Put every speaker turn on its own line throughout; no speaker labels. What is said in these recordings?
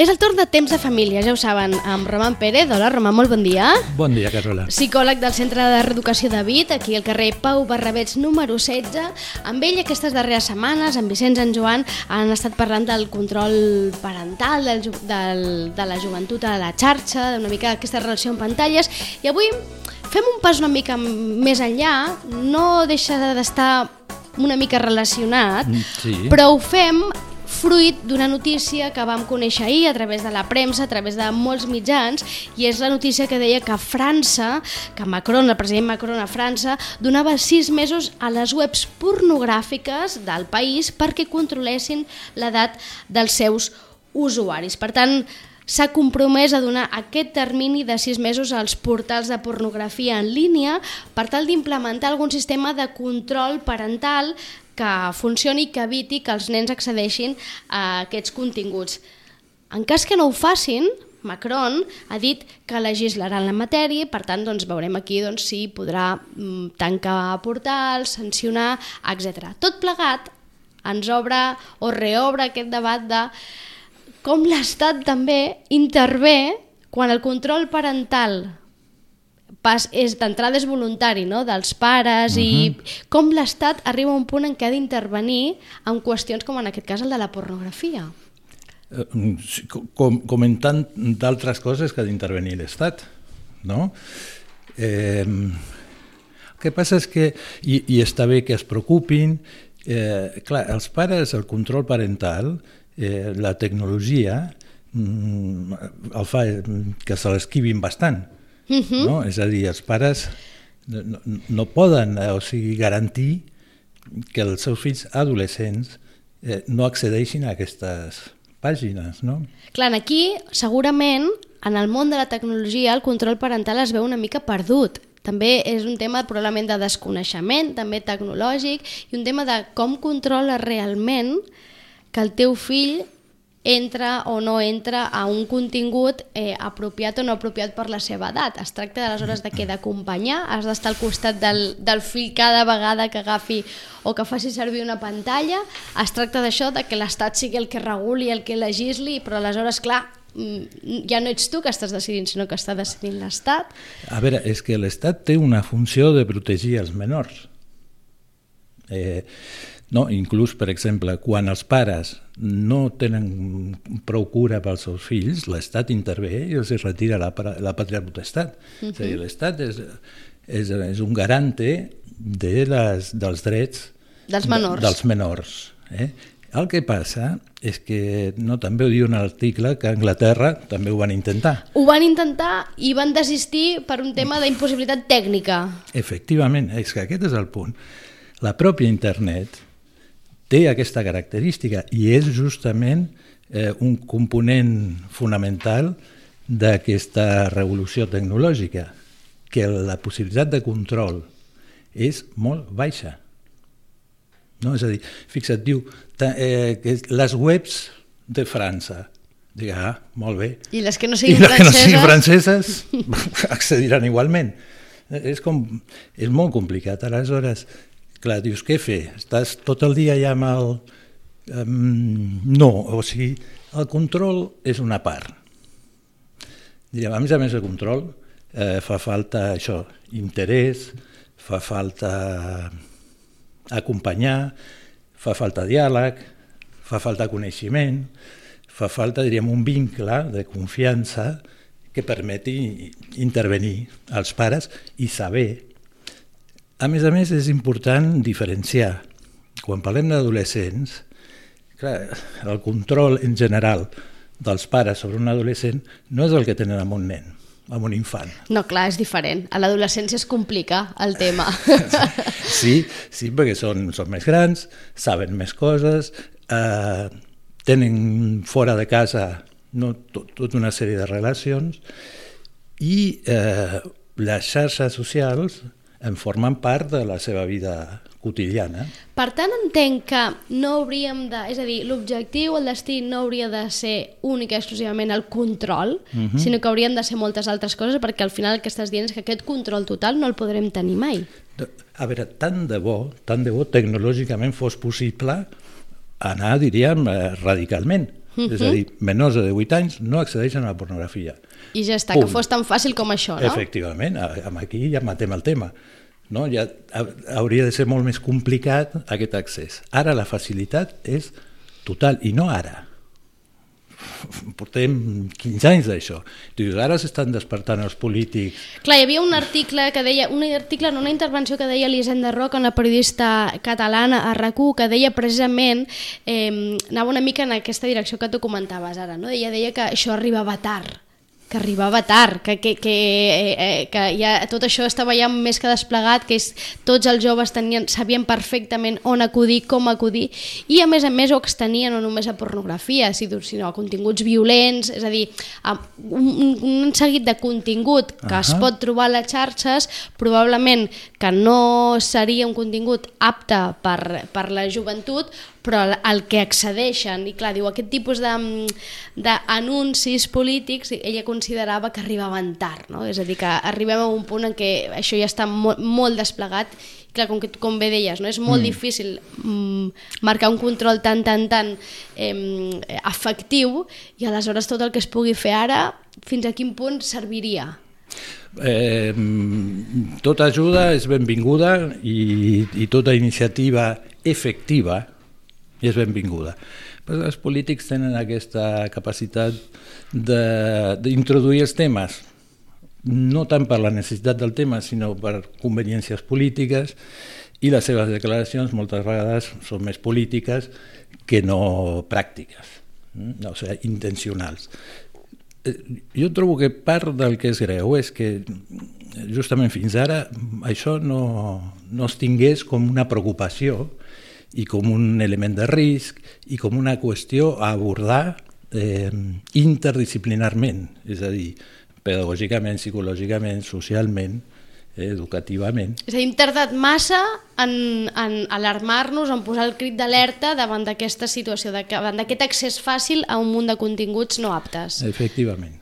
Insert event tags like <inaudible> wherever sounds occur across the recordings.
És el torn de Temps de Família, ja ho saben, amb Roman Pérez. Hola, Roman, molt bon dia.
Bon dia, Carola.
Psicòleg del Centre de Reeducació de Vit, aquí al carrer Pau Barrabets número 16. Amb ell aquestes darreres setmanes, amb Vicenç en Joan, han estat parlant del control parental, del, del, de la joventut a la xarxa, d'una mica aquesta relació amb pantalles, i avui fem un pas una mica més enllà, no deixa d'estar una mica relacionat,
sí.
però ho fem fruit d'una notícia que vam conèixer ahir a través de la premsa, a través de molts mitjans, i és la notícia que deia que França, que Macron, el president Macron a França, donava sis mesos a les webs pornogràfiques del país perquè controlessin l'edat dels seus usuaris. Per tant, s'ha compromès a donar aquest termini de sis mesos als portals de pornografia en línia per tal d'implementar algun sistema de control parental que funcioni i que eviti que els nens accedeixin a aquests continguts. En cas que no ho facin, Macron ha dit que legislarà en la matèria, per tant doncs, veurem aquí doncs, si podrà mm, tancar portals, sancionar, etc. Tot plegat ens obre o reobre aquest debat de com l'Estat també intervé quan el control parental pas, és d'entrada és voluntari no? dels pares uh -huh. i com l'Estat arriba a un punt en què ha d'intervenir en qüestions com en aquest cas el de la pornografia.
Eh, com, com en tant d'altres coses que ha d'intervenir l'Estat, no? Eh, el que passa és que, i, i està bé que es preocupin, eh, clar, els pares, el control parental, eh, la tecnologia, mm, el fa que se l'esquivin bastant, Uh. -huh. no? És a dir, els pares no, no poden eh, o sigui, garantir que els seus fills adolescents eh, no accedeixin a aquestes pàgines. No?
Clar, aquí segurament en el món de la tecnologia el control parental es veu una mica perdut. També és un tema probablement de desconeixement, també tecnològic, i un tema de com controla realment que el teu fill entra o no entra a un contingut eh, apropiat o no apropiat per la seva edat. Es tracta aleshores de què d'acompanyar, has d'estar al costat del, del fill cada vegada que agafi o que faci servir una pantalla, es tracta d'això, de que l'Estat sigui el que reguli, el que legisli, però aleshores, clar, mm, ja no ets tu que estàs decidint, sinó que està decidint l'Estat.
A veure, és que l'Estat té una funció de protegir els menors. Eh, no? Inclús, per exemple, quan els pares no tenen prou cura pels seus fills, l'Estat intervé i els retira la, la patria potestat. Uh -huh. És a dir, l'Estat és, és, és un garante de les, dels drets
dels menors.
De, dels menors eh? El que passa és que no, també ho diu un article que a Anglaterra també ho van intentar.
Ho van intentar i van desistir per un tema d'impossibilitat tècnica.
Efectivament, és que aquest és el punt. La pròpia internet té aquesta característica i és justament eh, un component fonamental d'aquesta revolució tecnològica, que la possibilitat de control és molt baixa. No? És a dir, fixa't, diu eh, que les webs de França, Dic, ah, molt bé.
I les que no siguin
I les
franceses...
que no siguin franceses <laughs> accediran igualment. És, com, és molt complicat. Aleshores, Clar, dius, què fer? Estàs tot el dia ja amb el... Um, no, o sigui, el control és una part. Diríem, a més a més de control, eh, fa falta això, interès, fa falta acompanyar, fa falta diàleg, fa falta coneixement, fa falta, diríem, un vincle de confiança que permeti intervenir als pares i saber a més a més, és important diferenciar. Quan parlem d'adolescents, el control en general dels pares sobre un adolescent no és el que tenen amb un nen, amb un infant.
No, clar, és diferent. A l'adolescència es complica el tema. <laughs>
Sí, sí perquè són, són més grans, saben més coses, eh, tenen fora de casa no, tot, tota una sèrie de relacions i eh, les xarxes socials en formen part de la seva vida quotidiana.
Per tant, entenc que no hauríem de... És a dir, l'objectiu, el destí, no hauria de ser únic i exclusivament el control, uh -huh. sinó que haurien de ser moltes altres coses, perquè al final el que estàs dient és que aquest control total no el podrem tenir mai.
A veure, tant de bo, tant de bo tecnològicament fos possible anar, diríem, eh, radicalment. Uh -huh. És a dir, menors de 18 anys no accedeixen a la pornografia.
I ja està, Punt. que fos tan fàcil com això, no?
Efectivament, aquí ja matem el tema no? ja hauria de ser molt més complicat aquest accés. Ara la facilitat és total, i no ara. Portem 15 anys d'això. Dius, ara s'estan despertant els polítics.
Clar, hi havia un article que deia, un article, no, una intervenció que deia Elisenda Roca, una periodista catalana a rac que deia precisament, eh, anava una mica en aquesta direcció que tu comentaves ara, no? Ella deia que això arribava tard, que arribava tard, que, que, que, eh, eh, que ja tot això estava ja més que desplegat, que és, tots els joves tenien, sabien perfectament on acudir, com acudir, i a més a més ho extenien no només a pornografia, sinó a continguts violents, és a dir, a un, un seguit de contingut que uh -huh. es pot trobar a les xarxes, probablement que no seria un contingut apte per, per la joventut, però el que accedeixen, i clar, diu, aquest tipus d'anuncis polítics, ella considerava que arribaven tard, no? és a dir, que arribem a un punt en què això ja està molt, molt desplegat, i clar, com, que, com bé deies, no? és molt mm. difícil mm, marcar un control tan, tan, tan eh, efectiu, i aleshores tot el que es pugui fer ara, fins a quin punt serviria?
Eh, tota ajuda és benvinguda i, i tota iniciativa efectiva i és benvinguda. Però els polítics tenen aquesta capacitat d'introduir els temes, no tant per la necessitat del tema, sinó per conveniències polítiques, i les seves declaracions moltes vegades són més polítiques que no pràctiques, no, o sigui, intencionals. Eh, jo trobo que part del que és greu és que justament fins ara això no, no es tingués com una preocupació i com un element de risc i com una qüestió a abordar eh, interdisciplinarment, és a dir, pedagògicament, psicològicament, socialment, eh, educativament.
És a dir, hem tardat massa en, en alarmar-nos, en posar el crit d'alerta davant d'aquesta situació, davant d'aquest accés fàcil a un munt de continguts no aptes.
Efectivament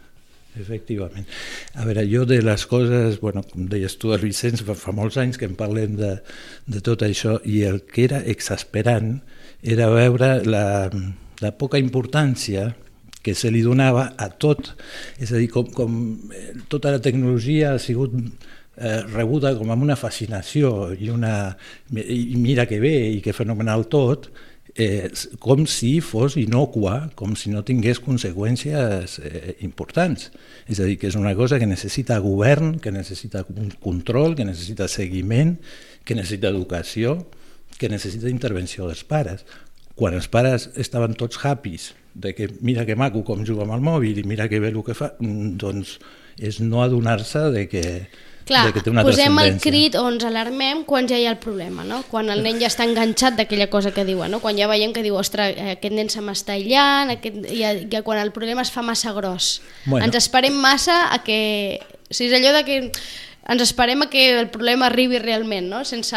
efectivament. A veure, jo de les coses, bueno, com deies tu, el Vicenç, fa, fa molts anys que en parlem de, de tot això, i el que era exasperant era veure la, la poca importància que se li donava a tot, és a dir, com, com eh, tota la tecnologia ha sigut eh, rebuda com amb una fascinació i una i mira que bé i que fenomenal tot, eh, com si fos inocua, com si no tingués conseqüències eh, importants. És a dir, que és una cosa que necessita govern, que necessita control, que necessita seguiment, que necessita educació, que necessita intervenció dels pares. Quan els pares estaven tots happys de que mira que maco com juga amb el mòbil i mira que bé el que fa, mm, doncs és no adonar-se de que
Clar, que té una posem el crit o ens alarmem quan ja hi ha el problema, no? quan el nen ja està enganxat d'aquella cosa que diuen, no? quan ja veiem que diu, ostres, aquest nen se m'està aïllant, aquest, ja, ja quan el problema es fa massa gros. Bueno. Ens esperem massa a que... O sigui, és allò de que ens esperem a que el problema arribi realment, no? sense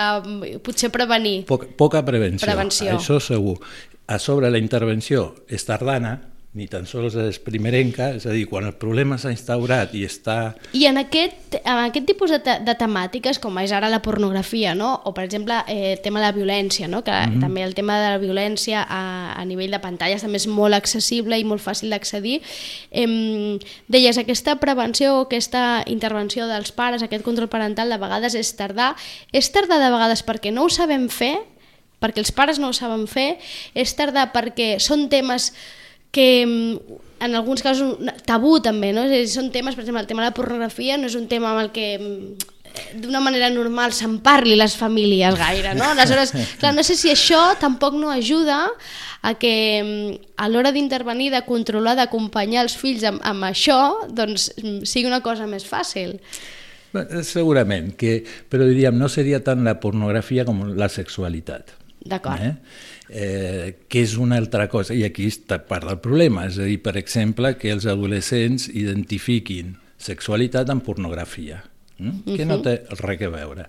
potser prevenir.
Poca, poca prevenció, prevenció, això segur. A sobre la intervenció és tardana, ni tan sols és primerenca, és a dir, quan el problema s'ha instaurat i està...
I en aquest, en aquest tipus de, te de temàtiques, com és ara la pornografia, no? o per exemple eh, el tema de la violència, no? que mm -hmm. també el tema de la violència a, a nivell de pantalles també és molt accessible i molt fàcil d'accedir, eh, deies, aquesta prevenció, aquesta intervenció dels pares, aquest control parental, de vegades és tardar, és tardar de vegades perquè no ho sabem fer, perquè els pares no ho saben fer, és tardar perquè són temes que mm, en alguns casos tabú també, no? És dir, són temes, per exemple, el tema de la pornografia no és un tema amb el que mm, d'una manera normal se'n parli les famílies gaire, no? Aleshores, <laughs> clar, no sé si això tampoc no ajuda a que mm, a l'hora d'intervenir, de controlar, d'acompanyar els fills amb, amb això, doncs sigui una cosa més fàcil.
Segurament, que, però diríem, no seria tant la pornografia com la sexualitat.
D'acord. Eh?
eh, que és una altra cosa, i aquí està part del problema, és a dir, per exemple, que els adolescents identifiquin sexualitat amb pornografia. mm? que no té res a veure.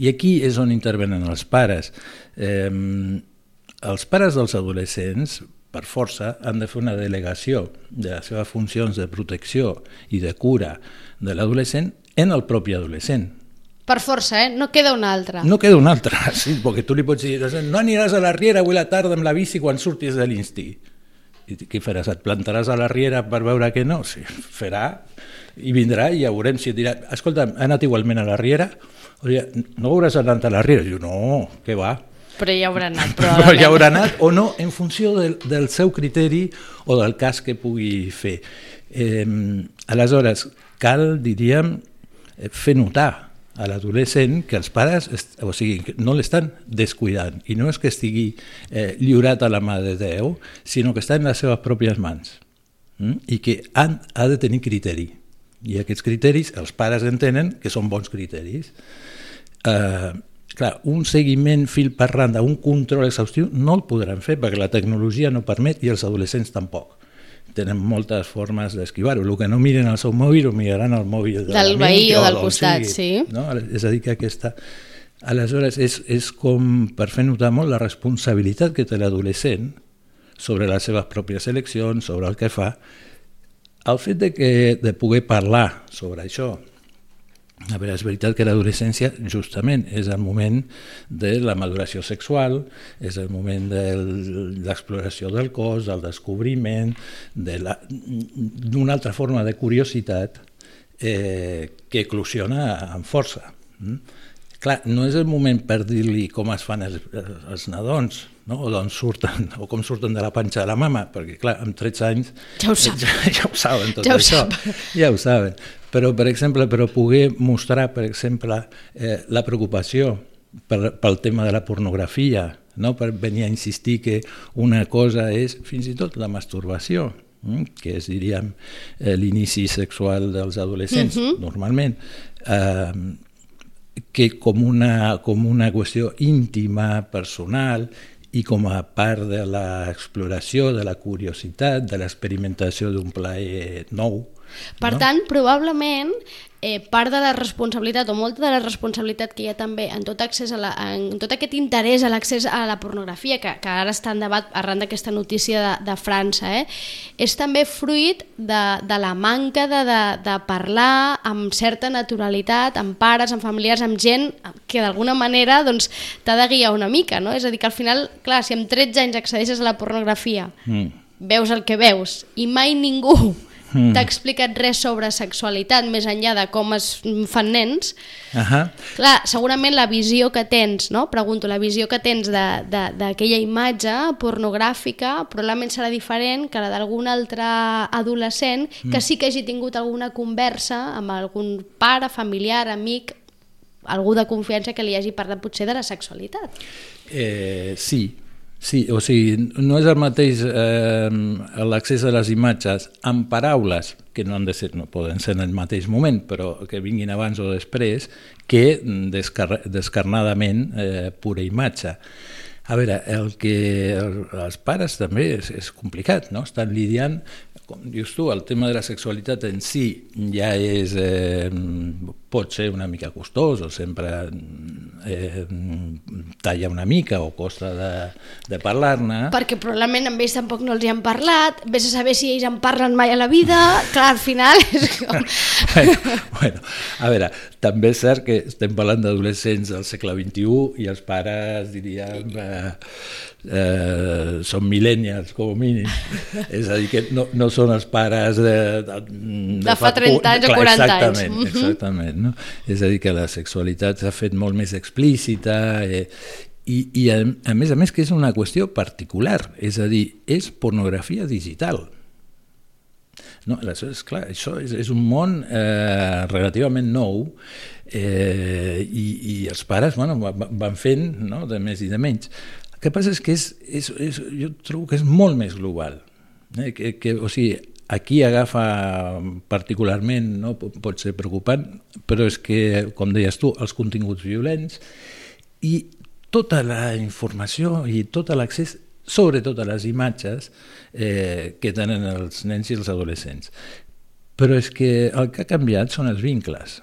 I aquí és on intervenen els pares. Eh, els pares dels adolescents, per força, han de fer una delegació de les seves funcions de protecció i de cura de l'adolescent en el propi adolescent.
Per força, eh? No queda una altra.
No queda una altra, <laughs> sí, perquè tu li pots dir no aniràs a la riera avui a la tarda amb la bici quan surtis de l'instí. I què faràs? Et plantaràs a la riera per veure que no? Sí, farà i vindrà i ja veurem si et dirà escolta, ha anat igualment a la riera? O sigui, no hauràs anat a la riera? Diu, no, què va?
Però ja haurà anat, <laughs>
Però ja haurà anat o no, en funció del, del seu criteri o del cas que pugui fer. Eh, aleshores, cal, diríem, eh, fer notar a l'adolescent que els pares o sigui, no l'estan descuidant i no és que estigui eh, lliurat a la mà de Déu, sinó que està en les seves pròpies mans mm? i que han, ha de tenir criteri i aquests criteris els pares entenen que són bons criteris. Eh, clar, un seguiment fil per randa, un control exhaustiu no el podran fer perquè la tecnologia no permet i els adolescents tampoc tenen moltes formes d'esquivar-ho. El que no miren al seu mòbil ho miraran al mòbil
de del veí o del costat, sigui, sí.
No? És a dir, que aquesta... Aleshores, és, és com per fer notar molt la responsabilitat que té l'adolescent sobre les seves pròpies eleccions, sobre el que fa, el fet de, que, de poder parlar sobre això, a veure, és veritat que l'adolescència justament és el moment de la maduració sexual, és el moment de l'exploració del cos, del descobriment, d'una de altra forma de curiositat eh, que eclosiona amb força. Mm? Clar, no és el moment per dir-li com es fan els, els nadons, no? o d'on surten, o com surten de la panxa de la mama, perquè clar, amb 13 anys
ja ho saben,
ja, ja ho saben tot
ja
això,
ho
ja ho saben. Però, per exemple, però poder mostrar, per exemple, eh, la preocupació per, pel tema de la pornografia, no? per venir a insistir que una cosa és fins i tot la masturbació, mm? que és, diríem, eh, l'inici sexual dels adolescents, uh mhm. -huh. normalment, eh, que com una, com una qüestió íntima, personal, i com a part de l'exploració, de la curiositat, de l'experimentació d'un plaer nou.
Per no? tant, probablement eh, part de la responsabilitat o molta de la responsabilitat que hi ha també en tot, accés a la, en tot aquest interès a l'accés a la pornografia, que, que ara està en debat arran d'aquesta notícia de, de França, eh, és també fruit de, de la manca de, de, de parlar amb certa naturalitat, amb pares, amb familiars, amb gent que d'alguna manera doncs, t'ha de guiar una mica, no? És a dir, que al final, clar, si amb 13 anys accedeixes a la pornografia, mm. veus el que veus i mai ningú mm. t'ha explicat res sobre sexualitat més enllà de com es fan nens, uh -huh. clar, segurament la visió que tens, no? pregunto, la visió que tens d'aquella imatge pornogràfica probablement serà diferent que la d'algun altre adolescent que mm. sí que hagi tingut alguna conversa amb algun pare, familiar, amic, algú de confiança que li hagi parlat potser de la sexualitat.
Eh, sí, Sí, o sigui, no és el mateix eh, l'accés a les imatges amb paraules, que no han de ser, no poden ser en el mateix moment, però que vinguin abans o després, que descar descarnadament eh, pura imatge. A veure, el que el, els pares també és, és complicat, no? Estan lidiant com dius tu, el tema de la sexualitat en si ja és, eh, pot ser una mica costós o sempre eh, talla una mica o costa de, de parlar-ne.
Perquè probablement amb ells tampoc no els hi han parlat, vés a saber si ells en parlen mai a la vida, clar, al final és com... <laughs>
bueno, bueno, a veure, també és cert que estem parlant d'adolescents del segle XXI i els pares, diríem, eh, eh, són millennials com a mínim. <laughs> És a dir que no, no són els pares de, de,
de, de fa 30 anys o 40
exactament,
anys
exactament no? és a dir que la sexualitat s'ha fet molt més explícita eh, i, i a, a més a més que és una qüestió particular és a dir, és pornografia digital no, aleshores, clar, això és, és un món eh, relativament nou eh, i, i els pares bueno, van fent no, de més i de menys. El que passa és que és, és, és, jo trobo que és molt més global. Eh? Que, que, o sigui, aquí agafa particularment, no? pot ser preocupant, però és que, com deies tu, els continguts violents i tota la informació i tot l'accés, sobretot a les imatges eh, que tenen els nens i els adolescents. Però és que el que ha canviat són els vincles.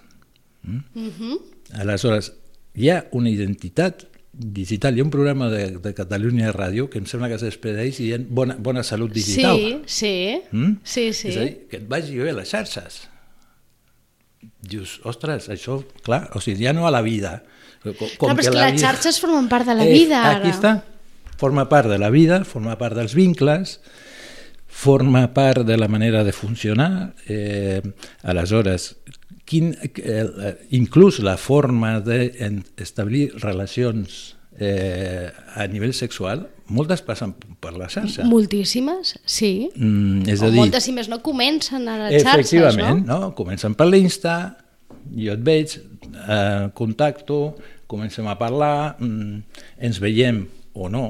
Mm? Mm -hmm. Aleshores, hi ha una identitat digital. Hi ha un programa de, de Catalunya Ràdio que em sembla que s'expedeix dient bona, bona salut digital.
Sí, sí,
Mm?
sí, sí.
És a dir, que et vagi bé les xarxes. Dius, ostres, això, clar, o sigui, ja no a la vida. Com,
Clar, però és que les xarxes formen part de la
Eh,
vida, ara.
Aquí està, forma part de la vida, forma part dels vincles, forma part de la manera de funcionar. Eh, aleshores, quin, eh, inclús la forma d'establir relacions eh, a nivell sexual, moltes passen per la xarxa.
Moltíssimes, sí.
Mm, és
o
a dir,
moltes, si més no, comencen a les xarxes,
efectivament,
no?
no? Comencen per l'Insta, jo et veig, eh, contacto, comencem a parlar, mm, ens veiem o no,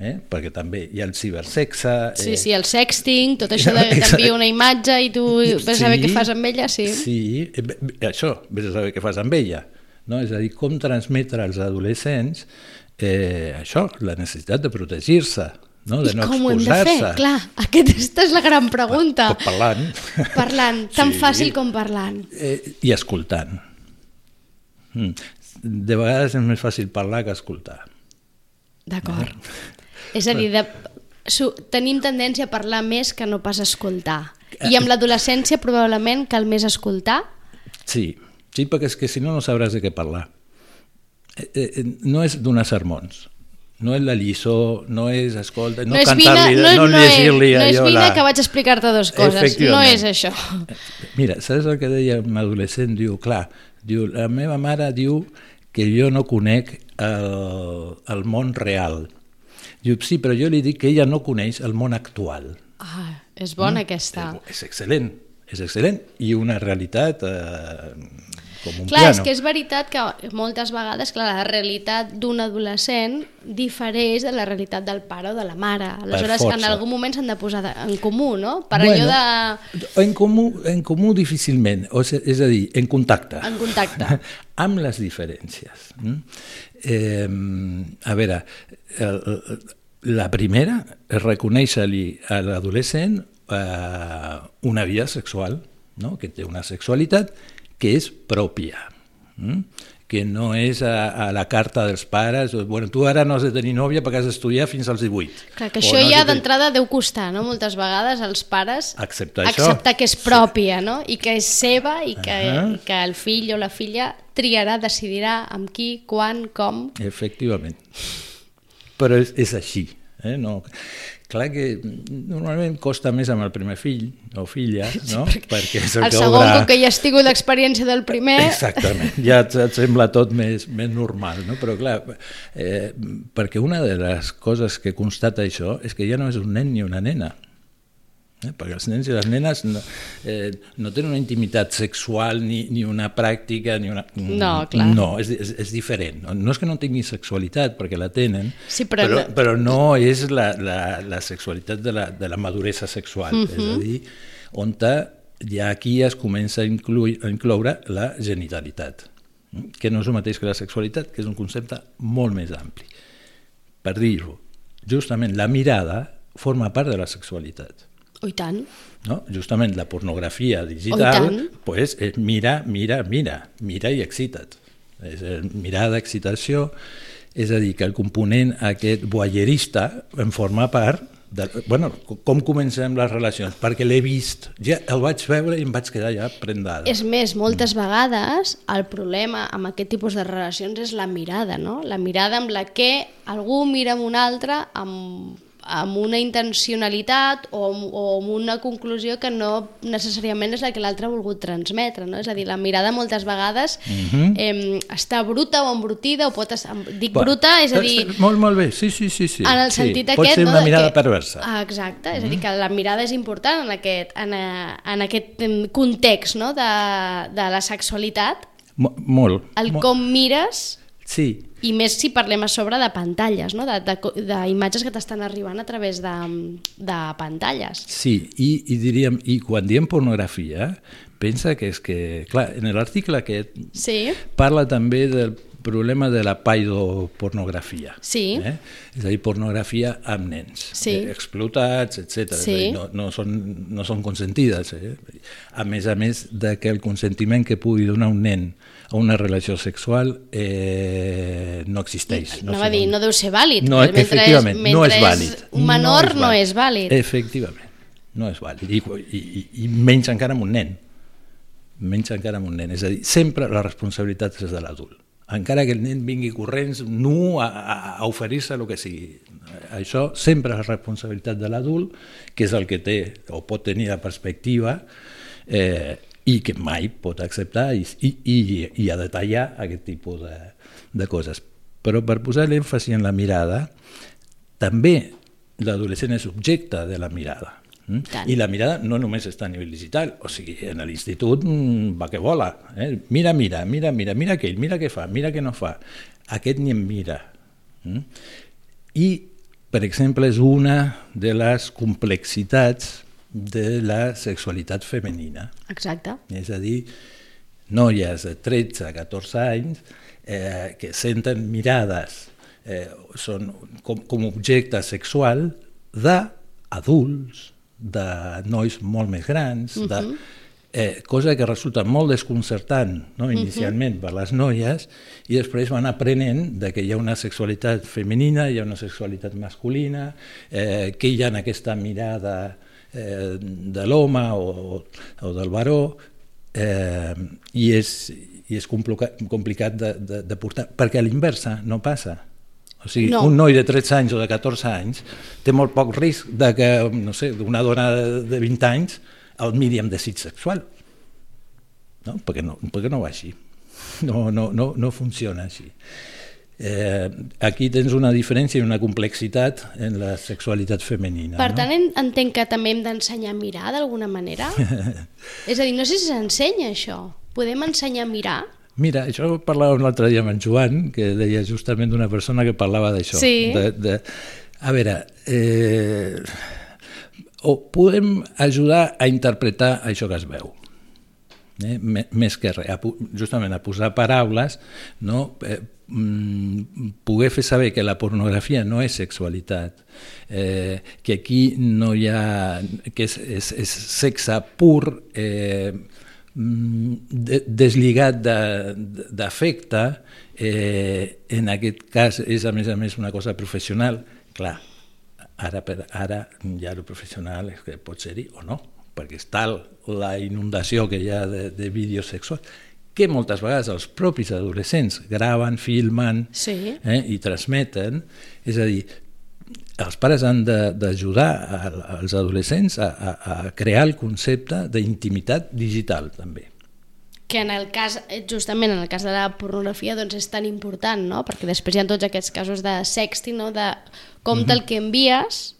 eh? perquè també hi ha el cibersexe...
Sí, sí, el sexting, tot això de <laughs> t'envia una imatge i tu ves a saber què fas amb ella, sí.
Sí, eh, això, vés a saber què fas amb ella. No? És a dir, com transmetre als adolescents eh, això, la necessitat de protegir-se, no? de
I
no
com ho hem de fer? Clar, aquesta és la gran pregunta.
Pa- Parlant.
Parlant, <laughs> tan
Sí.
fàcil com parlant.
Eh, I escoltant. Mm. De vegades és més fàcil parlar que escoltar.
D'acord. És a dir, de, su, tenim tendència a parlar més que no pas escoltar. I amb l'adolescència probablement cal més escoltar.
Sí, sí, perquè és que si no, no sabràs de què parlar. Eh, eh, no és donar sermons, no és la lliçó, no és, escolta, no,
no és
cantar-li, no,
no, no, és,
llegir-li
no és
allò
vine
la...
que vaig explicar-te dues coses. No és això.
Mira, saps el que deia un adolescent? Diu, clar, diu, la meva mare diu que jo no conec el, el món real. Diu, sí, però jo li dic que ella no coneix el món actual.
Ah, és bona mm? aquesta.
És, és excel·lent, és excel·lent. I una realitat eh, com un
Clar,
piano.
és que és veritat que moltes vegades clar, la realitat d'un adolescent difereix de la realitat del pare o de la mare. Aleshores, en algun moment s'han de posar de- en comú, no? Per
Bueno,
allò de...
En comú, en comú difícilment, o sigui, és a dir, en contacte.
En contacte. <laughs>
amb les diferències. mm? Eh, a veure, el, la primera és reconèixer-li a l'adolescent eh, una vida sexual, no? que té una sexualitat que és pròpia, mm? Que no és a, a la carta dels pares, bueno, tu ara no has de tenir nòvia perquè has d'estudiar fins als 18.
Clar, que això
no
ja
de
d'entrada deu costar, no? Moltes vegades als pares
Acceptar això.
acceptar que és pròpia, no? I que és seva i que,
Ahà.
i que el fill o la filla triarà, decidirà amb qui, quan, com...
Efectivament. Però és, és així. Eh? No, clar que normalment costa més amb el primer fill o filla, no? perquè és el,
El
que
segon, com que ja has tingut l'experiència del primer...
Exactament, ja et, et sembla tot més, més normal, no? però clar, eh, perquè una de les coses que constata això és que ja no és un nen ni una nena, eh? perquè els nens i les nenes no, eh, no tenen una intimitat sexual ni, ni una pràctica ni una...
No, clar.
No, és, és, és diferent. No és que no tingui sexualitat, perquè la tenen,
Sí, però
però,
no-
però no és la, la, la sexualitat de la, de la maduresa sexual, uh -huh. és a dir, on ja aquí es comença a incluir, a incloure la genitalitat, mm? que no és el mateix que la sexualitat, que és un concepte molt més ampli. Per dir-ho, justament la mirada forma part de la sexualitat.
Oh, i tant.
No? Justament la pornografia
Oh,
digital
tant.
pues, és mira, mira, mira, mira i excita't. És eh, mirada, excitació, és a dir, que el component aquest voyeurista en forma part de, bueno, com comencem les relacions? Perquè l'he vist, ja el vaig veure i em vaig quedar ja prendada.
És més, moltes vegades el problema amb aquest tipus de relacions és la mirada, no? La mirada amb la que algú mira amb un altre amb, amb una intencionalitat o, o amb una conclusió que no necessàriament és la que l'altre ha volgut transmetre, no? És a dir, la mirada moltes vegades
Mhm.
eh, està bruta o embrutida, o pot estar, dic
Va,
bruta, és a dir,
Molt, molt bé, sí, sí, sí. sí.
en el
sí.
sentit
Pot
aquest...
ser
no,
una
de
mirada
que...
perversa.
Ah, exacte, és a dir, que la mirada és important en aquest, en, eh, en aquest context no? de, de la sexualitat,
Mo molt.
el
molt.
com mires
Sí,
i més si parlem a sobre de pantalles, no? d'imatges que t'estan arribant a través de, de pantalles.
Sí, i, i diríem, i quan diem pornografia, pensa que és que, clar, en l'article aquest
Sí,
parla també del problema de la paidopornografia.
Sí.
Eh? És a dir, pornografia amb nens.
Sí.
Eh, explotats, etc.
Sí.
No, no, són, no són consentides. Eh? A més a més de que el consentiment que pugui donar un nen a una relació sexual eh, no existeix.
No, va dir, no deu ser vàlid.
No,
mentre
efectivament,
és,
no és vàlid.
Un menor no és vàlid.
Efectivament, no és vàlid. I, i, i menys encara amb un nen. Menys encara amb un nen. És a dir, sempre la responsabilitat és de l'adult. Encara que el nen vingui corrents nu a, a, a oferir-se el que sigui. Això sempre és responsabilitat de l'adult, que és el que té o pot tenir la perspectiva eh, i que mai pot acceptar i, i, i, i a detallar aquest tipus de, de coses. Però per posar l'èmfasi en la mirada, també l'adolescent és objecte de la mirada. Mm?
Tant.
I la mirada no només està a nivell digital, o sigui, en l'institut mm, va que vola. Eh? Mira, mira, mira, mira, mira aquell, mira què fa, mira què no fa. Aquest ni em mira. Mm? I, per exemple, és una de les complexitats de la sexualitat femenina.
Exacte.
És a dir, noies de 13 a 14 anys eh, que senten mirades, eh, són com, com objecte sexual d'adults, de nois molt més grans, de, eh, cosa que resulta molt desconcertant no? inicialment per les noies i després van aprenent de que hi ha una sexualitat femenina, hi ha una sexualitat masculina, eh, que hi ha aquesta mirada eh, de l'home o, o del baró eh, i és, i és complicat, complicat de, de, de portar, perquè a l'inversa no passa. O sigui,
No.
no. un noi de 13 anys o de 14 anys té molt poc risc de que, no sé, una dona de de 20 anys el miri amb desig sexual. No? Perquè, no, perquè no va així. No, no, no, no funciona així. Eh, aquí tens una diferència i una complexitat en la sexualitat femenina.
Per
no?
tant, en- entenc que també hem d'ensenyar a mirar d'alguna manera? <laughs> és a dir, no sé si s'ensenya això. Podem ensenyar a mirar?
Mira, això ho parlàvem l'altre dia amb en Joan, que deia justament d'una persona que parlava d'això.
Sí.
De, de, a veure, eh, o podem ajudar a interpretar això que es veu, eh? més que res, a, justament a posar paraules, no? eh, mm, poder fer saber que la pornografia no és sexualitat, eh, que aquí no hi ha... que és, és, és sexe pur, eh, de, deslligat de- de- d'afecte, eh, en aquest cas és a més a més una cosa professional, clar, ara, per, ara ja el professional és que pot ser-hi o no, perquè és tal la inundació que hi ha de, de vídeos sexuals que moltes vegades els propis adolescents graven, filmen
Sí.
eh, i transmeten, és a dir, els pares han de- d'ajudar als adolescents a, a, a crear el concepte d'intimitat digital també.
que en el cas, eh, justament en el cas de la pornografia doncs és tan important, no? perquè després hi ha tots aquests casos de sexting, no? de compte el que envies,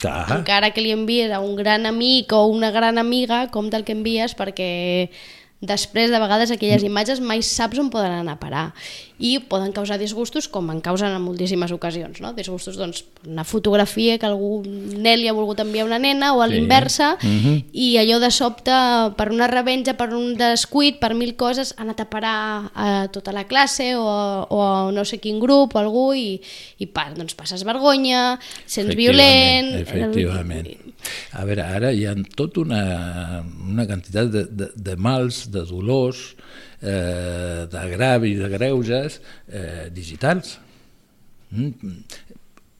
Clar,
encara que li envies a un gran amic o una gran amiga, compte el que envies perquè després de vegades aquelles imatges mai saps on poden anar a parar i poden causar disgustos com en causen en moltíssimes ocasions, no? disgustos doncs una fotografia que algú nen li ha volgut enviar a una nena o a
Sí.
l'inversa
Mhm.
i allò de sobte per una revenja, per un descuit, per mil coses ha anat a parar a tota la classe o, o a no sé quin grup o algú i, i pa, doncs passes vergonya, sents violent...
Efectivament. A veure, ara hi ha tota una, una quantitat de, de, de mals, de dolors, eh, d'agravi, de greuges eh, digitals. Mm.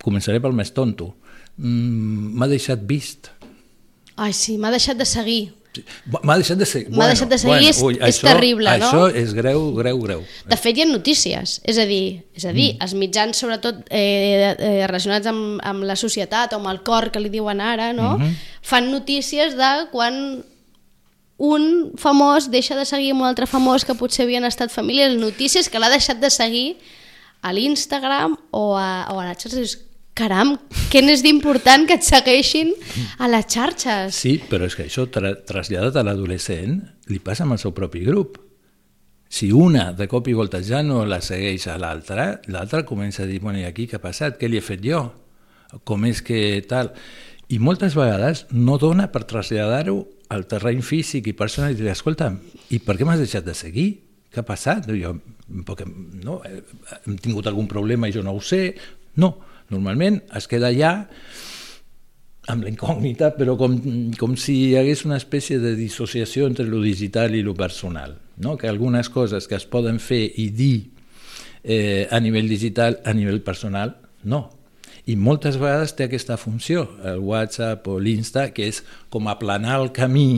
Començaré pel més tonto. Mm, M'ha deixat vist.
Ai, sí, m'ha deixat de seguir.
M'ha deixat de seguir.
M'ha deixat de seguir, és- és terrible, no?
Això és greu, greu, greu.
De fet, hi ha notícies, és a dir, és a dir els mitjans, sobretot eh, eh, relacionats amb, amb la societat o amb el cor que li diuen ara, no? fan notícies de quan un famós deixa de seguir un altre famós que potser havien estat famílies, notícies que l'ha deixat de seguir a l'Instagram o, a, o a les xarxes. Caram, què n'és d'important que et segueixin a les xarxes?
Sí, però és que això tra traslladat a l'adolescent li passa amb el seu propi grup. Si una de cop i volta ja no la segueix a l'altra, l'altra comença a dir, bueno, i aquí què ha passat? Què li he fet jo? Com és que tal? I moltes vegades no dona per traslladar-ho al terreny físic i personal i dir, escolta, i per què m'has deixat de seguir? què ha passat? Jo, perquè, no, hem tingut algun problema i jo no ho sé. No, normalment es queda allà amb la incògnita, però com, com si hi hagués una espècie de dissociació entre lo digital i lo personal, no? que algunes coses que es poden fer i dir eh, a nivell digital, a nivell personal, no. I moltes vegades té aquesta funció, el WhatsApp o l'Insta, que és com aplanar el camí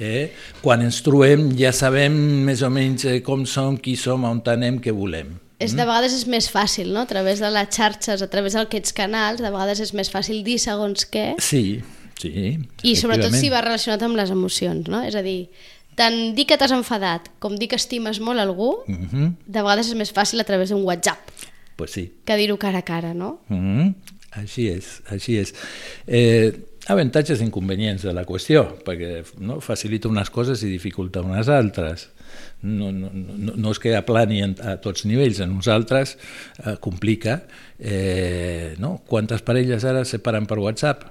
Eh? Quan ens trobem ja sabem més o menys eh, com som, qui som, on anem, què volem.
És, de vegades és més fàcil, no? A través de les xarxes, a través d'aquests canals, de vegades és més fàcil dir segons què.
Sí, sí.
I sobretot si va relacionat amb les emocions, no? És a dir, tant dir que t'has enfadat com dir que estimes molt algú, uh
Mhm.
-huh. de vegades és més fàcil a través d'un WhatsApp
Pues sí.
que dir-ho cara a cara, no?
Mm -hmm. Així és, així és. Eh, avantatges i inconvenients de la qüestió, perquè no, facilita unes coses i dificulta unes altres. No, no, no, no és que aplani a tots nivells, a nosaltres eh, complica. Eh, no? Quantes parelles ara se separen per WhatsApp?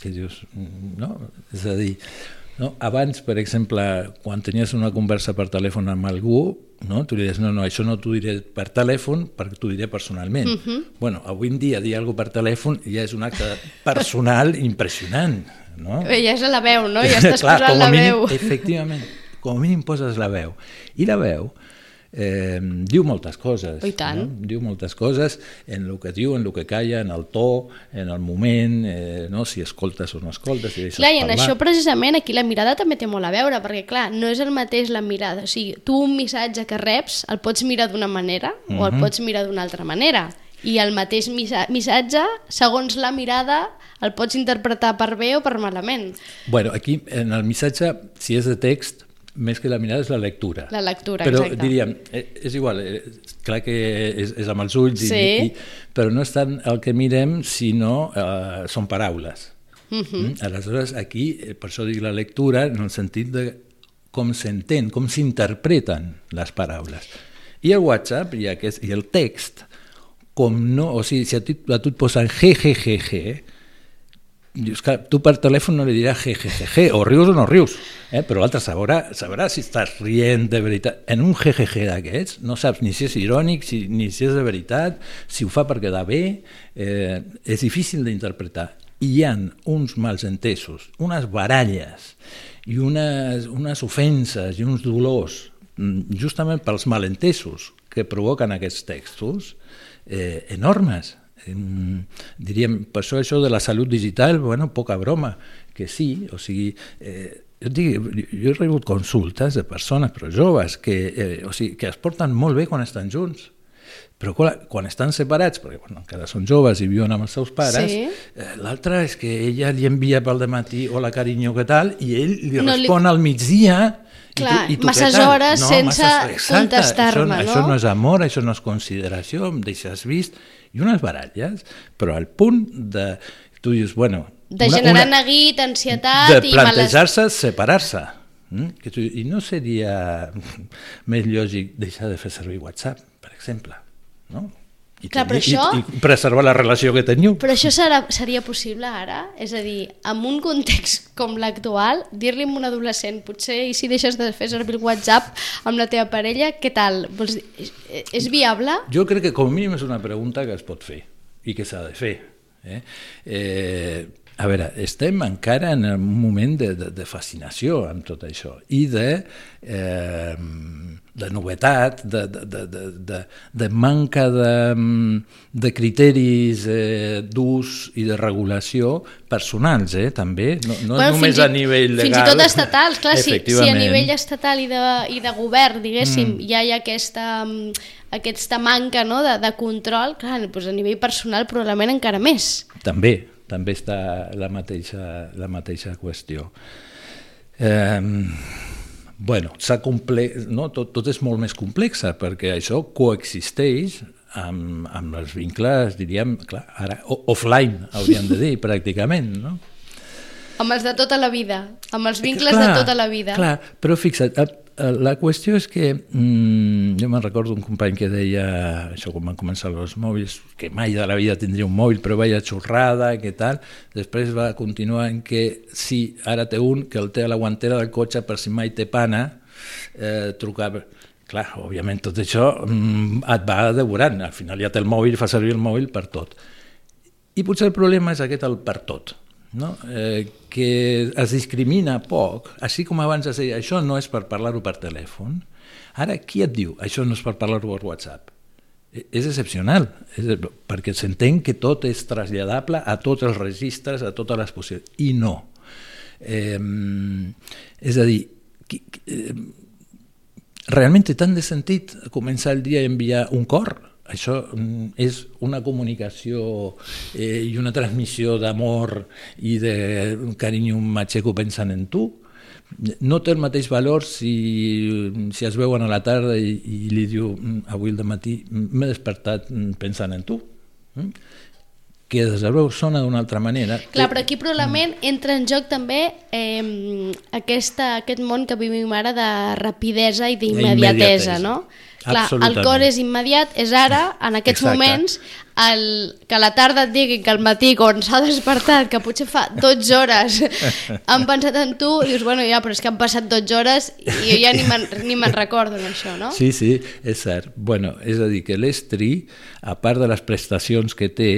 Que dius, no? És a dir, no? Abans, per exemple, quan tenies una conversa per telèfon amb algú, no? tu li dius, no, no, això no t'ho diré per telèfon, perquè t'ho diré personalment. Uh -huh. bueno, avui en dia dir alguna per telèfon ja és un acte personal <laughs> impressionant. No?
Ja és la veu, no? Ja <laughs> estàs
Clar,
posant la
mínim,
veu.
Efectivament, com a mínim poses la veu. I la veu eh, diu moltes coses.
Oh, I tant.
No? Diu moltes coses en el que diu, en el que calla, en el to, en el moment, eh, no? si escoltes o no escoltes, si deixes
Clar, i en això precisament aquí la mirada també té molt a veure, perquè clar, no és el mateix la mirada, o sigui, tu un missatge que reps el pots mirar d'una manera uh -huh. o el
Mhm.
pots mirar d'una altra manera, i el mateix missa- missatge, segons la mirada, el pots interpretar per bé o per malament,
Bueno, aquí, en el missatge, si és de text, més que la mirada és la lectura.
la lectura,
però
exacte.
diríem, eh, és igual, eh, clar que és, és amb els ulls, i,
Sí.
i, però no és tant el que mirem, sinó eh, són paraules. Uh
Mhm.
-huh. mm? Aleshores, aquí, eh, per això dic la lectura, en el sentit de com s'entén, com s'interpreten les paraules. I el WhatsApp i, aquest, i el text, com no, o sigui, si a tu, a tu et posen GGGG, Dius que tu per telèfon no li diràs GGGG, o rius o no rius, eh? però l'altre sabrà, sabrà si estàs rient de veritat. En un GGG d'aquests no saps ni si és irònic, si, ni si és de veritat, si ho fa per quedar bé, eh, és difícil d'interpretar. Hi ha uns mals entesos, unes baralles i unes, unes ofenses i uns dolors, mm, justament pels malentesos que provoquen aquests textos, eh, enormes em, diríem, per això això de la salut digital, bueno, poca broma, que sí, o sigui, eh, jo, dic, jo he rebut consultes de persones, però joves, que, eh, o sigui, que es porten molt bé quan estan junts, però quan, quan estan separats, perquè bueno, encara són joves i viuen amb els seus pares,
Sí.
eh, l'altre és que ella li envia pel matí hola carinyo, què tal, i ell li
No li-
respon al migdia i
Clar,
tu, i tu
masses hores sense
exacte,
contestar-me, no?
Això no és amor, això no és consideració, em deixes vist, i unes baralles, però al punt de... Tu dius, bueno...
de generar neguit, ansietat
de
i males...
plantejar-se separar-se. Mm? I no seria <laughs> més lògic deixar de fer servir WhatsApp, per exemple, no? I,
Clar,
tenir-
això-
i, i preservar la relació que teniu.
Però això serà, seria possible ara? És a dir, en un context com l'actual, dir-li a un adolescent, potser, i si deixes de fer servir el WhatsApp amb la teva parella, què tal? Vols dir, és, és viable?
Jo crec que com a mínim és una pregunta que es pot fer i que s'ha de fer. Eh? Eh, a veure, estem encara en un moment de, de, de fascinació amb tot això i de, eh, de novetat, de, de, de, de, de, de manca de, de criteris eh, d'ús i de regulació personals, eh, també, no, no
Bueno,
només
i-
a nivell legal.
Fins i tot estatals, clar, si, si a nivell estatal i de, i de govern, diguéssim, mm. ja hi ha aquesta, aquesta manca no, de, de control, clar, doncs a nivell personal probablement encara més.
També, també està la mateixa, la mateixa qüestió. Eh, bueno, comple... no? tot, tot és molt més complexa perquè això coexisteix amb, amb els vincles, diríem, clar, ara offline, hauríem de dir, <laughs> pràcticament, no?
Amb els de tota la vida, amb els vincles de tota la vida.
Clar, però fixa't, eh, eh, la qüestió és que mm, jo me'n recordo un company que deia, això quan van començar els mòbils, que mai de la vida tindria un mòbil, però vaya xorrada, què tal, després va continuar en que sí, ara té un que el té a la guantera del cotxe per si mai té pana, eh, trucar... Clar, òbviament tot això mm, et va devorant, al final ja té el mòbil, fa servir el mòbil per tot. I potser el problema és aquest el per tot, no? eh, que es discrimina poc, així com abans es deia, això no és per parlar-ho per telèfon, ara qui et diu, això no és per parlar-ho per WhatsApp? E, és excepcional, és, perquè s'entén que tot és traslladable a tots els registres, a totes les possibilitats, i no. Eh, és a dir, qui, eh, realment té tant de sentit començar el dia a enviar un cor? Això mm, és una comunicació eh, i una transmissió d'amor i de carinyo matxeco pensant en tu? No té el mateix valor si, si es veuen a la tarda i, i li diu mm, avui al matí m'he despertat mm, pensant en tu que des de veu sona d'una altra manera.
Clar, però aquí probablement entra en joc també eh, aquesta, aquest món que vivim ara de rapidesa i d'immediatesa, no? Clar, el cor és immediat, és ara, en aquests Exacte. moments, el, que a la tarda et diguin que al matí, quan s'ha despertat, que potser fa 12 hores, <laughs> han pensat en tu, dius, bueno, ja, però és que han passat 12 hores i jo ja ni me'n recordo d'això, no?
Sí, sí, és cert. Bueno, és a dir, que l'estri, a part de les prestacions que té,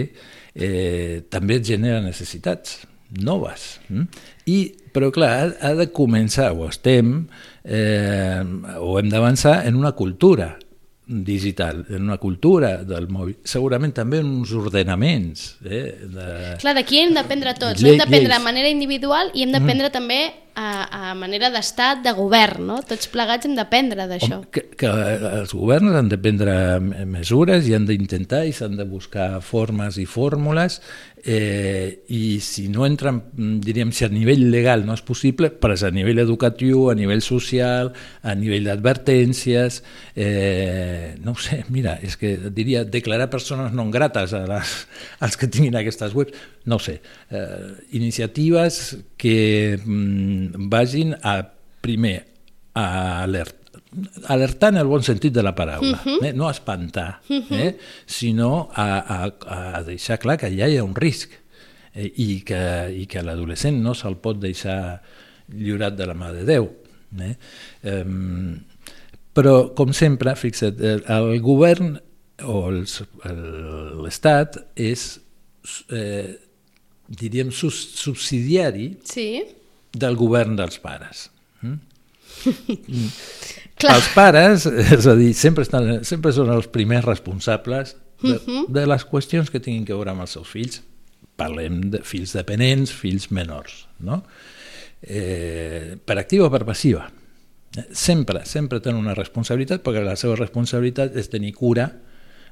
eh, també et genera necessitats noves. Mm? I, però clar, ha, ha de començar, o estem, eh, o hem d'avançar en una cultura digital, en una cultura del mòbil, segurament també en uns ordenaments. Eh,
de... Clar, d'aquí hem d'aprendre tots, hem d'aprendre de manera individual i hem d'aprendre mm. també a, a manera d'estat, de govern, no? Tots plegats hem d'aprendre d'això.
Que, que els governs han de prendre mesures i han d'intentar i s'han de buscar formes i fórmules eh, i si no entren, diríem, si a nivell legal no és possible, però a nivell educatiu, a nivell social, a nivell d'advertències, eh, no sé, mira, és que diria declarar persones no grates a les, als que tinguin aquestes webs, no sé, eh, iniciatives que mm, vagin a, primer, a alert, alertar en el bon sentit de la paraula, uh -huh. eh? no a espantar, uh -huh. eh? sinó a, a, a deixar clar que ja hi ha un risc eh? i que, i que l'adolescent no se'l pot deixar lliurat de la mà de Déu. Eh? Eh, però, com sempre, fixa't, el govern o l'Estat és eh, diríem, subsidiari
sí.
del govern dels pares. Mm? <laughs> Els pares, és a dir, sempre, estan, sempre són els primers responsables de, uh -huh. de les qüestions que tinguin que veure amb els seus fills. Parlem de fills dependents, fills menors, no? Eh, per activa o per passiva. Sempre, sempre tenen una responsabilitat perquè la seva responsabilitat és tenir cura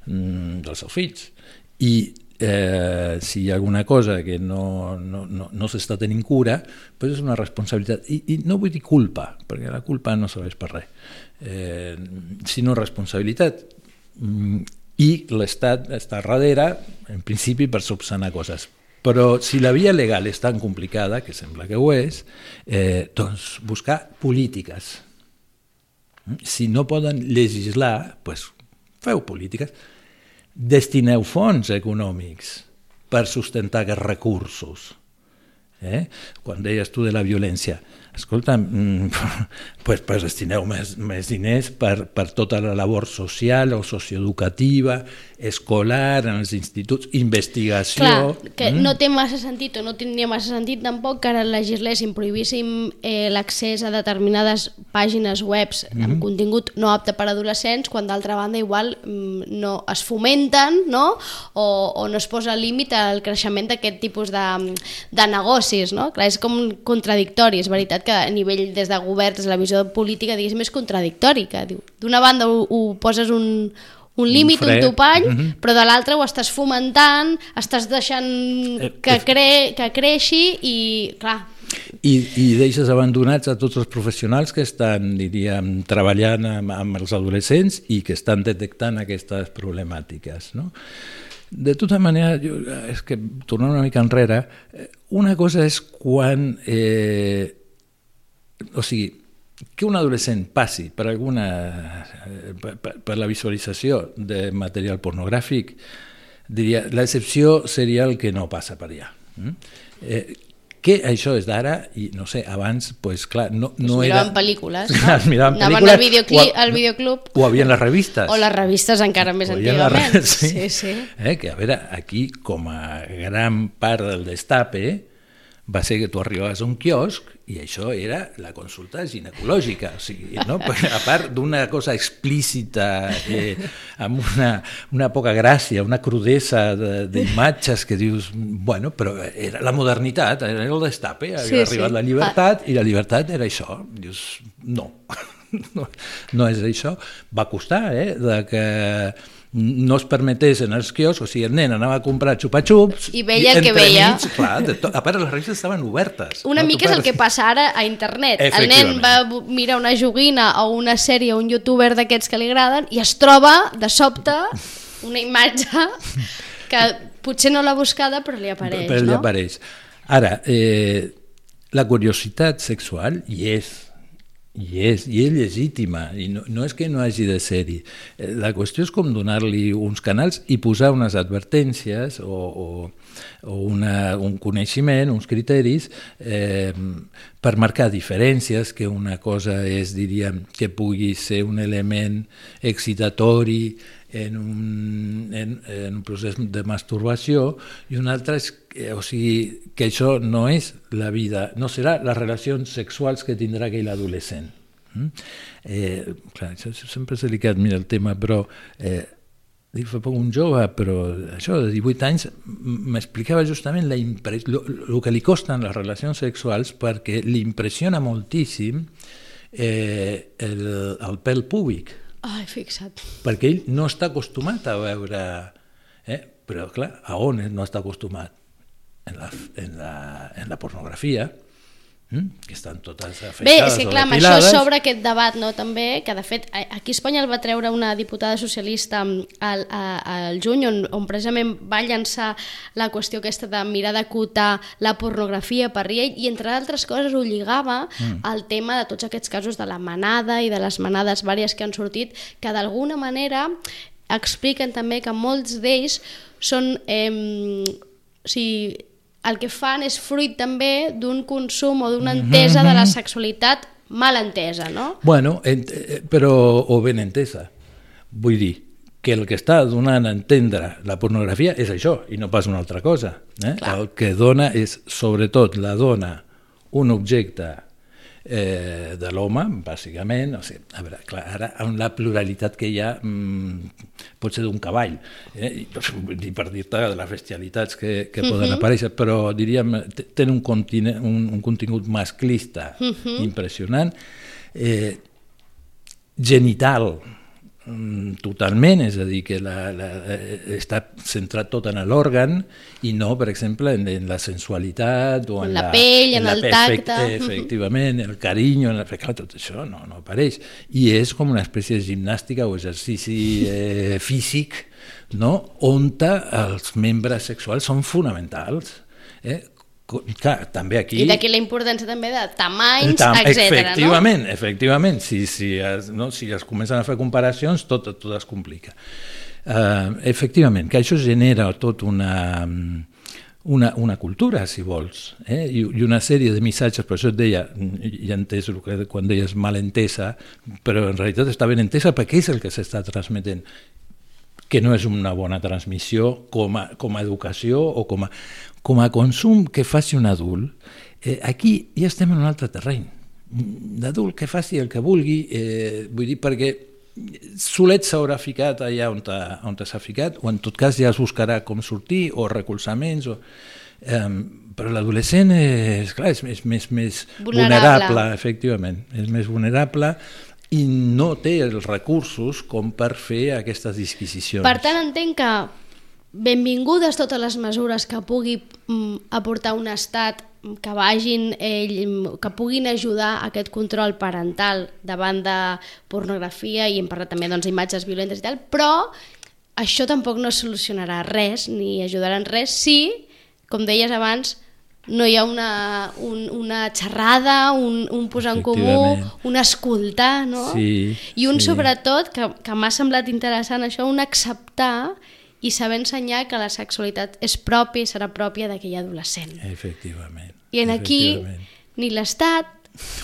mm, dels seus fills. I eh, si hi ha alguna cosa que no, no, no, no s'està tenint cura, doncs és una responsabilitat. I, I no vull dir culpa, perquè la culpa no serveix per res, eh, sinó responsabilitat. Mm, I l'Estat està darrere, en principi, per subsanar coses. Però si la via legal és tan complicada, que sembla que ho és, eh, doncs buscar polítiques. Si no poden legislar, doncs feu polítiques destineu fons econòmics per sustentar aquests recursos. Eh? Quan deies tu de la violència, escolta, mm, <laughs> pues, pues destineu més, més diners per, per tota la labor social o socioeducativa, escolar, en els instituts, investigació...
Clar, que mm? no té massa sentit o no tindria massa sentit tampoc que ara legisléssim, prohibíssim eh, l'accés a determinades pàgines webs mm -hmm. amb contingut no apte per adolescents, quan d'altra banda igual mm, no es fomenten no? O, o no es posa límit al creixement d'aquest tipus de, de negocis. No? Clar, és com contradictori, és veritat que a nivell des de govern, des de la visió política, diguéssim, és contradictori, que diu, d'una banda ho, ho poses un, un límit, un, un topall, mm -hmm. però de l'altre ho estàs fomentant, estàs deixant eh, que, eh, cre que creixi i, clar...
I, I deixes abandonats a tots els professionals que estan, diríem, treballant amb, amb els adolescents i que estan detectant aquestes problemàtiques, no? De tota manera, jo, és que tornant una mica enrere, eh, una cosa és quan eh, o sigui, que un adolescent passi per alguna eh, per, per la visualització de material pornogràfic, diria, l'excepció seria el que no passa per allà. Mm? Eh, que això és d'ara i no sé, abans pues, clar, no, no
es
era...
miraven pel·lícules,
Clar,
no?
es <laughs> miraven
Anaven
pel·lícules
al videoclip, al videoclub
o havien les revistes
o les revistes encara més
O la
antigament.
re- sí.
sí, sí.
Eh, que a veure, aquí com a gran part del destape va ser que tu arribaves a un quiosc i això era la consulta ginecològica, o sigui, no? <laughs> a part d'una cosa explícita, eh, amb una, una poca gràcia, una crudesa de- d'imatges que dius, bueno, però era la modernitat, era el destape, havia
Sí,
arribat
sí.
la llibertat i la llibertat era això. Dius, no, <laughs> no, no és això. Va costar, eh, de que no es permetés en els quioscs, o sigui, el nen anava a comprar xupa-xups...
I veia el que veia.
Clar, de tot, a part, les revistes estaven obertes.
Una
no?
mica és el que passa ara a internet. El nen va mirar una joguina o una sèrie o un youtuber d'aquests que li agraden i es troba, de sobte, una imatge que potser no l'ha buscada però li apareix,
però li
no?
apareix. Ara, eh, la curiositat sexual hi és, i és, i és legítima, i no, no és que no hagi de ser-hi. Eh, La qüestió és com donar-li uns canals i posar unes advertències o, o, o una, un coneixement, uns criteris, eh, per marcar diferències, que una cosa és, diríem, que pugui ser un element excitatori en un, en, en un procés de masturbació i un altre és o sigui, que això no és la vida, no serà les relacions sexuals que tindrà aquell adolescent. Mm? Eh, clar, això sempre és delicat, mira el tema, però eh, dic, fa poc un jove, però això de 18 anys m'explicava justament la lo que li costen les relacions sexuals perquè li impressiona moltíssim eh, el, el pèl públic
Ai, fixa't.
perquè ell no està acostumat a veure... Eh? Però, clar, a on no està acostumat? En la, en la, en la pornografia, hm? que estan totes afectades
Bé, és que clar, amb això s'obre aquest debat, no, també, que de fet aquí a Espanya el va treure una diputada socialista mm, al, a, al juny, on, on precisament va llançar la qüestió aquesta de mirar d'acotar la pornografia per ell, i entre altres coses ho lligava mm. al tema de tots aquests casos de la manada i de les manades vàries que han sortit, que d'alguna manera expliquen també que molts d'ells són... Eh, o sigui, el que fan és fruit també d'un consum o d'una entesa de la sexualitat mal entesa, no?
Bueno, ent, eh, però, o ben entesa. Vull dir, que el que està donant a entendre la pornografia és això, i no pas una altra cosa. Eh?
Clar.
El que dona és, sobretot, la dona un objecte eh, de l'home, bàsicament, o sigui, a veure, clar, ara amb la pluralitat que hi ha mm, pot ser d'un cavall, eh? I, per dir-te de les bestialitats que, que poden aparèixer, però diríem, t- tenen un, un, un contingut masclista impressionant, eh, genital, totalment, és a dir, que la, la, eh, està centrat tot en l'òrgan i no, per exemple, en, en la sensualitat o en,
En la pell, en el
pe-
tacte.
efect- Efectivament, el carinyo, en la, clar, tot això no, no apareix. I és com una espècie de gimnàstica o exercici eh, físic no? on els membres sexuals són fonamentals. Eh? Clar, també aquí...
I d'aquí la importància també de tamanys,
Tam-
etc. no?
Efectivament, efectivament. Si, si, es, no, si es comencen a fer comparacions, tot, tot es complica. Uh, efectivament, que això genera tot una, una, una cultura, si vols, eh? I, i una sèrie de missatges, per això et deia, ja entès el que quan deies mal entesa, però en realitat està ben entesa perquè és el que s'està transmetent que no és una bona transmissió com a, com a educació o com a, com a consum que faci un adult, eh, aquí ja estem en un altre terreny. L'adult que faci el que vulgui, eh, vull dir, perquè solet s'haurà ficat allà on on s'ha ficat, o en tot cas ja es buscarà com sortir, o recolzaments, o... Eh, però l'adolescent és, clar, és, és més, més
Vulnerable.
vulnerable, efectivament, és més vulnerable i no té els recursos com per fer aquestes disquisicions.
Per tant, entenc que benvingudes totes les mesures que pugui mm, aportar un estat que vagin ell, que puguin ajudar aquest control parental davant de pornografia i hem parlat també doncs, d'imatges violentes i tal, però això tampoc no solucionarà res ni ajudarà en res si, com deies abans, no hi ha una, un, una xerrada, un, un posar en comú, un escoltar, no?
Sí,
I un
sí.
sobretot, que, que m'ha semblat interessant això, un acceptar i saber ensenyar que la sexualitat és pròpia i serà pròpia d'aquell adolescent.
Efectivament.
I en aquí ni l'Estat,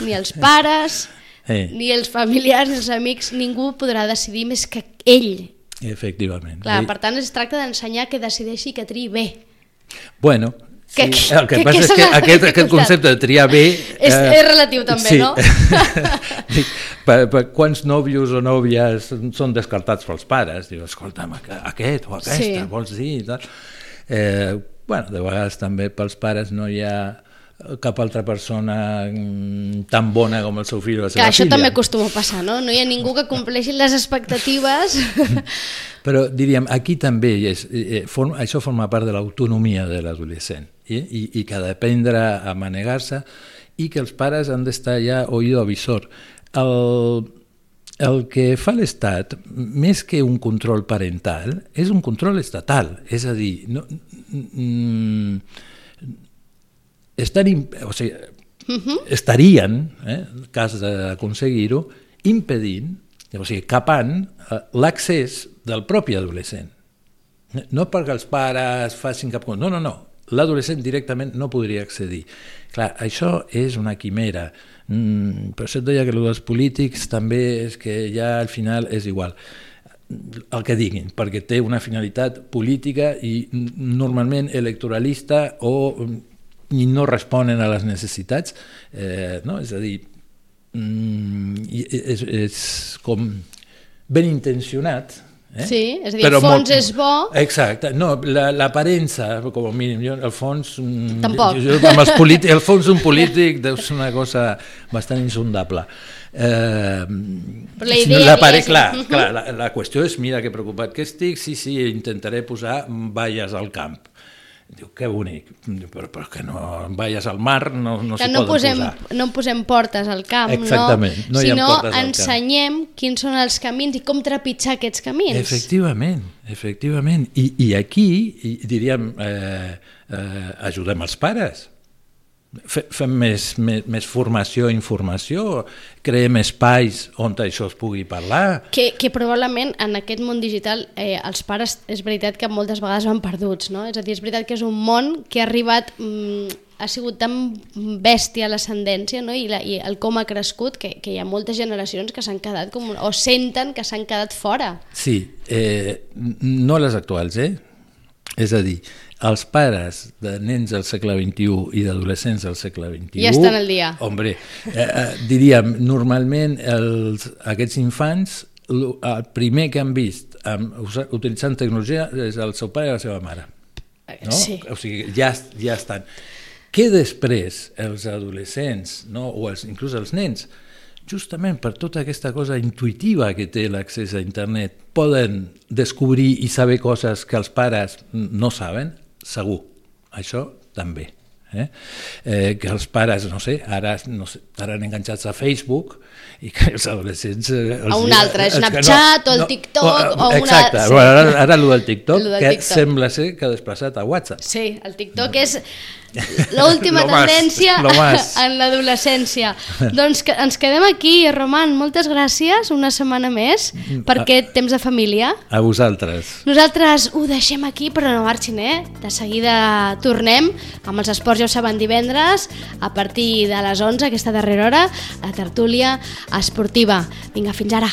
ni els pares, <laughs>
Eh.
ni els familiars, ni els amics, ningú podrà decidir més que ell.
Efectivament.
Clar, per tant, es tracta d'ensenyar que decideixi que triï bé.
Bueno,
Que- que-
el que,
que-
passa
que
és que aquest, aquest concepte de triar bé...
És- és relatiu també,
sí.
no? <laughs>
Dic, per, per quants nòvios o nòvies són descartats pels pares? Diu, escolta'm, aqu- aquest o aquesta,
Sí.
vols dir? i Tal. Eh, bueno, de vegades també pels pares no hi ha cap altra persona mm, tan bona com el seu fill o la
Que
seva
això
filla.
també acostuma a passar, no? No hi ha ningú que compleixi les expectatives. <laughs>
Però diríem, aquí també és, eh, form, això forma part de l'autonomia de l'adolescent i, i, i que ha d'aprendre a manegar-se i que els pares han d'estar ja oïdo avisor. El, el que fa l'Estat, més que un control parental, és un control estatal. És a dir, no, mm, estan, im- o sigui, estarien, eh, en cas d'aconseguir-ho, impedint, o sigui, capant eh, l'accés del propi adolescent. No perquè els pares facin cap... No, no, no. L'adolescent directament no podria accedir. Clar, això és una quimera. Mm, per això et deia que el dels polítics també és que ja al final és igual el que diguin, perquè té una finalitat política i normalment electoralista o i no responen a les necessitats, eh, no? és a dir, mm, és, és com ben intencionat, Eh?
Sí, és a dir, el fons és bo.
Exacte, no, la- l'aparença, com a mínim, jo, el fons... mm,
Tampoc.
Jo, amb els polítics, el fons d'un polític deu ser una cosa bastant insondable. Eh,
Però la idea
l'apare-
diguéssim.
clar, clar, la, la qüestió és, mira que preocupat que estic, sí, sí, intentaré posar valles al camp. Diu, que bonic, Diu, però, però que no vayas al mar no, no s'hi
no
poden
posem,
posar.
no posem portes al camp,
Exactament, no hi ha
sinó
portes al camp.
ensenyem quins són els camins i com trepitjar aquests camins.
Efectivament, efectivament. I, i aquí, i, diríem, eh, eh, ajudem els pares. Fe- Fem més, més, més formació, informació, creem espais on això es pugui parlar.
Que, que probablement en aquest món digital eh, els pares és veritat que moltes vegades van perduts, no? És a dir, és veritat que és un món que ha arribat, mm, ha sigut tan bèstia l'ascendència no? I, la, i el com ha crescut que, que hi ha moltes generacions que s'han quedat com, o senten que s'han quedat fora.
Sí, eh, no les actuals, eh? És a dir, els pares de nens del segle XXI i d'adolescents del segle XXI...
Ja estan al dia.
Hombre, eh, eh, diríem, normalment els, aquests infants, el primer que han vist amb, utilitzant tecnologia és el seu pare i la seva mare. No?
Sí.
O sigui, ja, ja estan. Que després els adolescents, no? o els, inclús els nens, justament per tota aquesta cosa intuitiva que té l'accés a internet, poden descobrir i saber coses que els pares no saben, segur. Això també. Eh? Eh, que els pares, no sé, ara no sé, estaran enganxats a Facebook i que els adolescents... Eh, els
A un altre, Snapchat, o el TikTok, o una-
Exacte,
sí.
bueno, ara, ara el del TikTok,
Lo del
que
TikTok.
sembla ser que ha desplaçat a WhatsApp.
Sí, el TikTok és <laughs> l'última tendència <laughs> en l'adolescència. <laughs> doncs que ens quedem aquí, Roman, moltes gràcies, una setmana més, per aquest temps de família.
A vosaltres.
Nosaltres ho deixem aquí, però no marxin, eh? De seguida tornem amb els esports, ja ho saben, divendres, a partir de les 11, aquesta darrera hora, la tertúlia esportiva. Vinga, fins ara.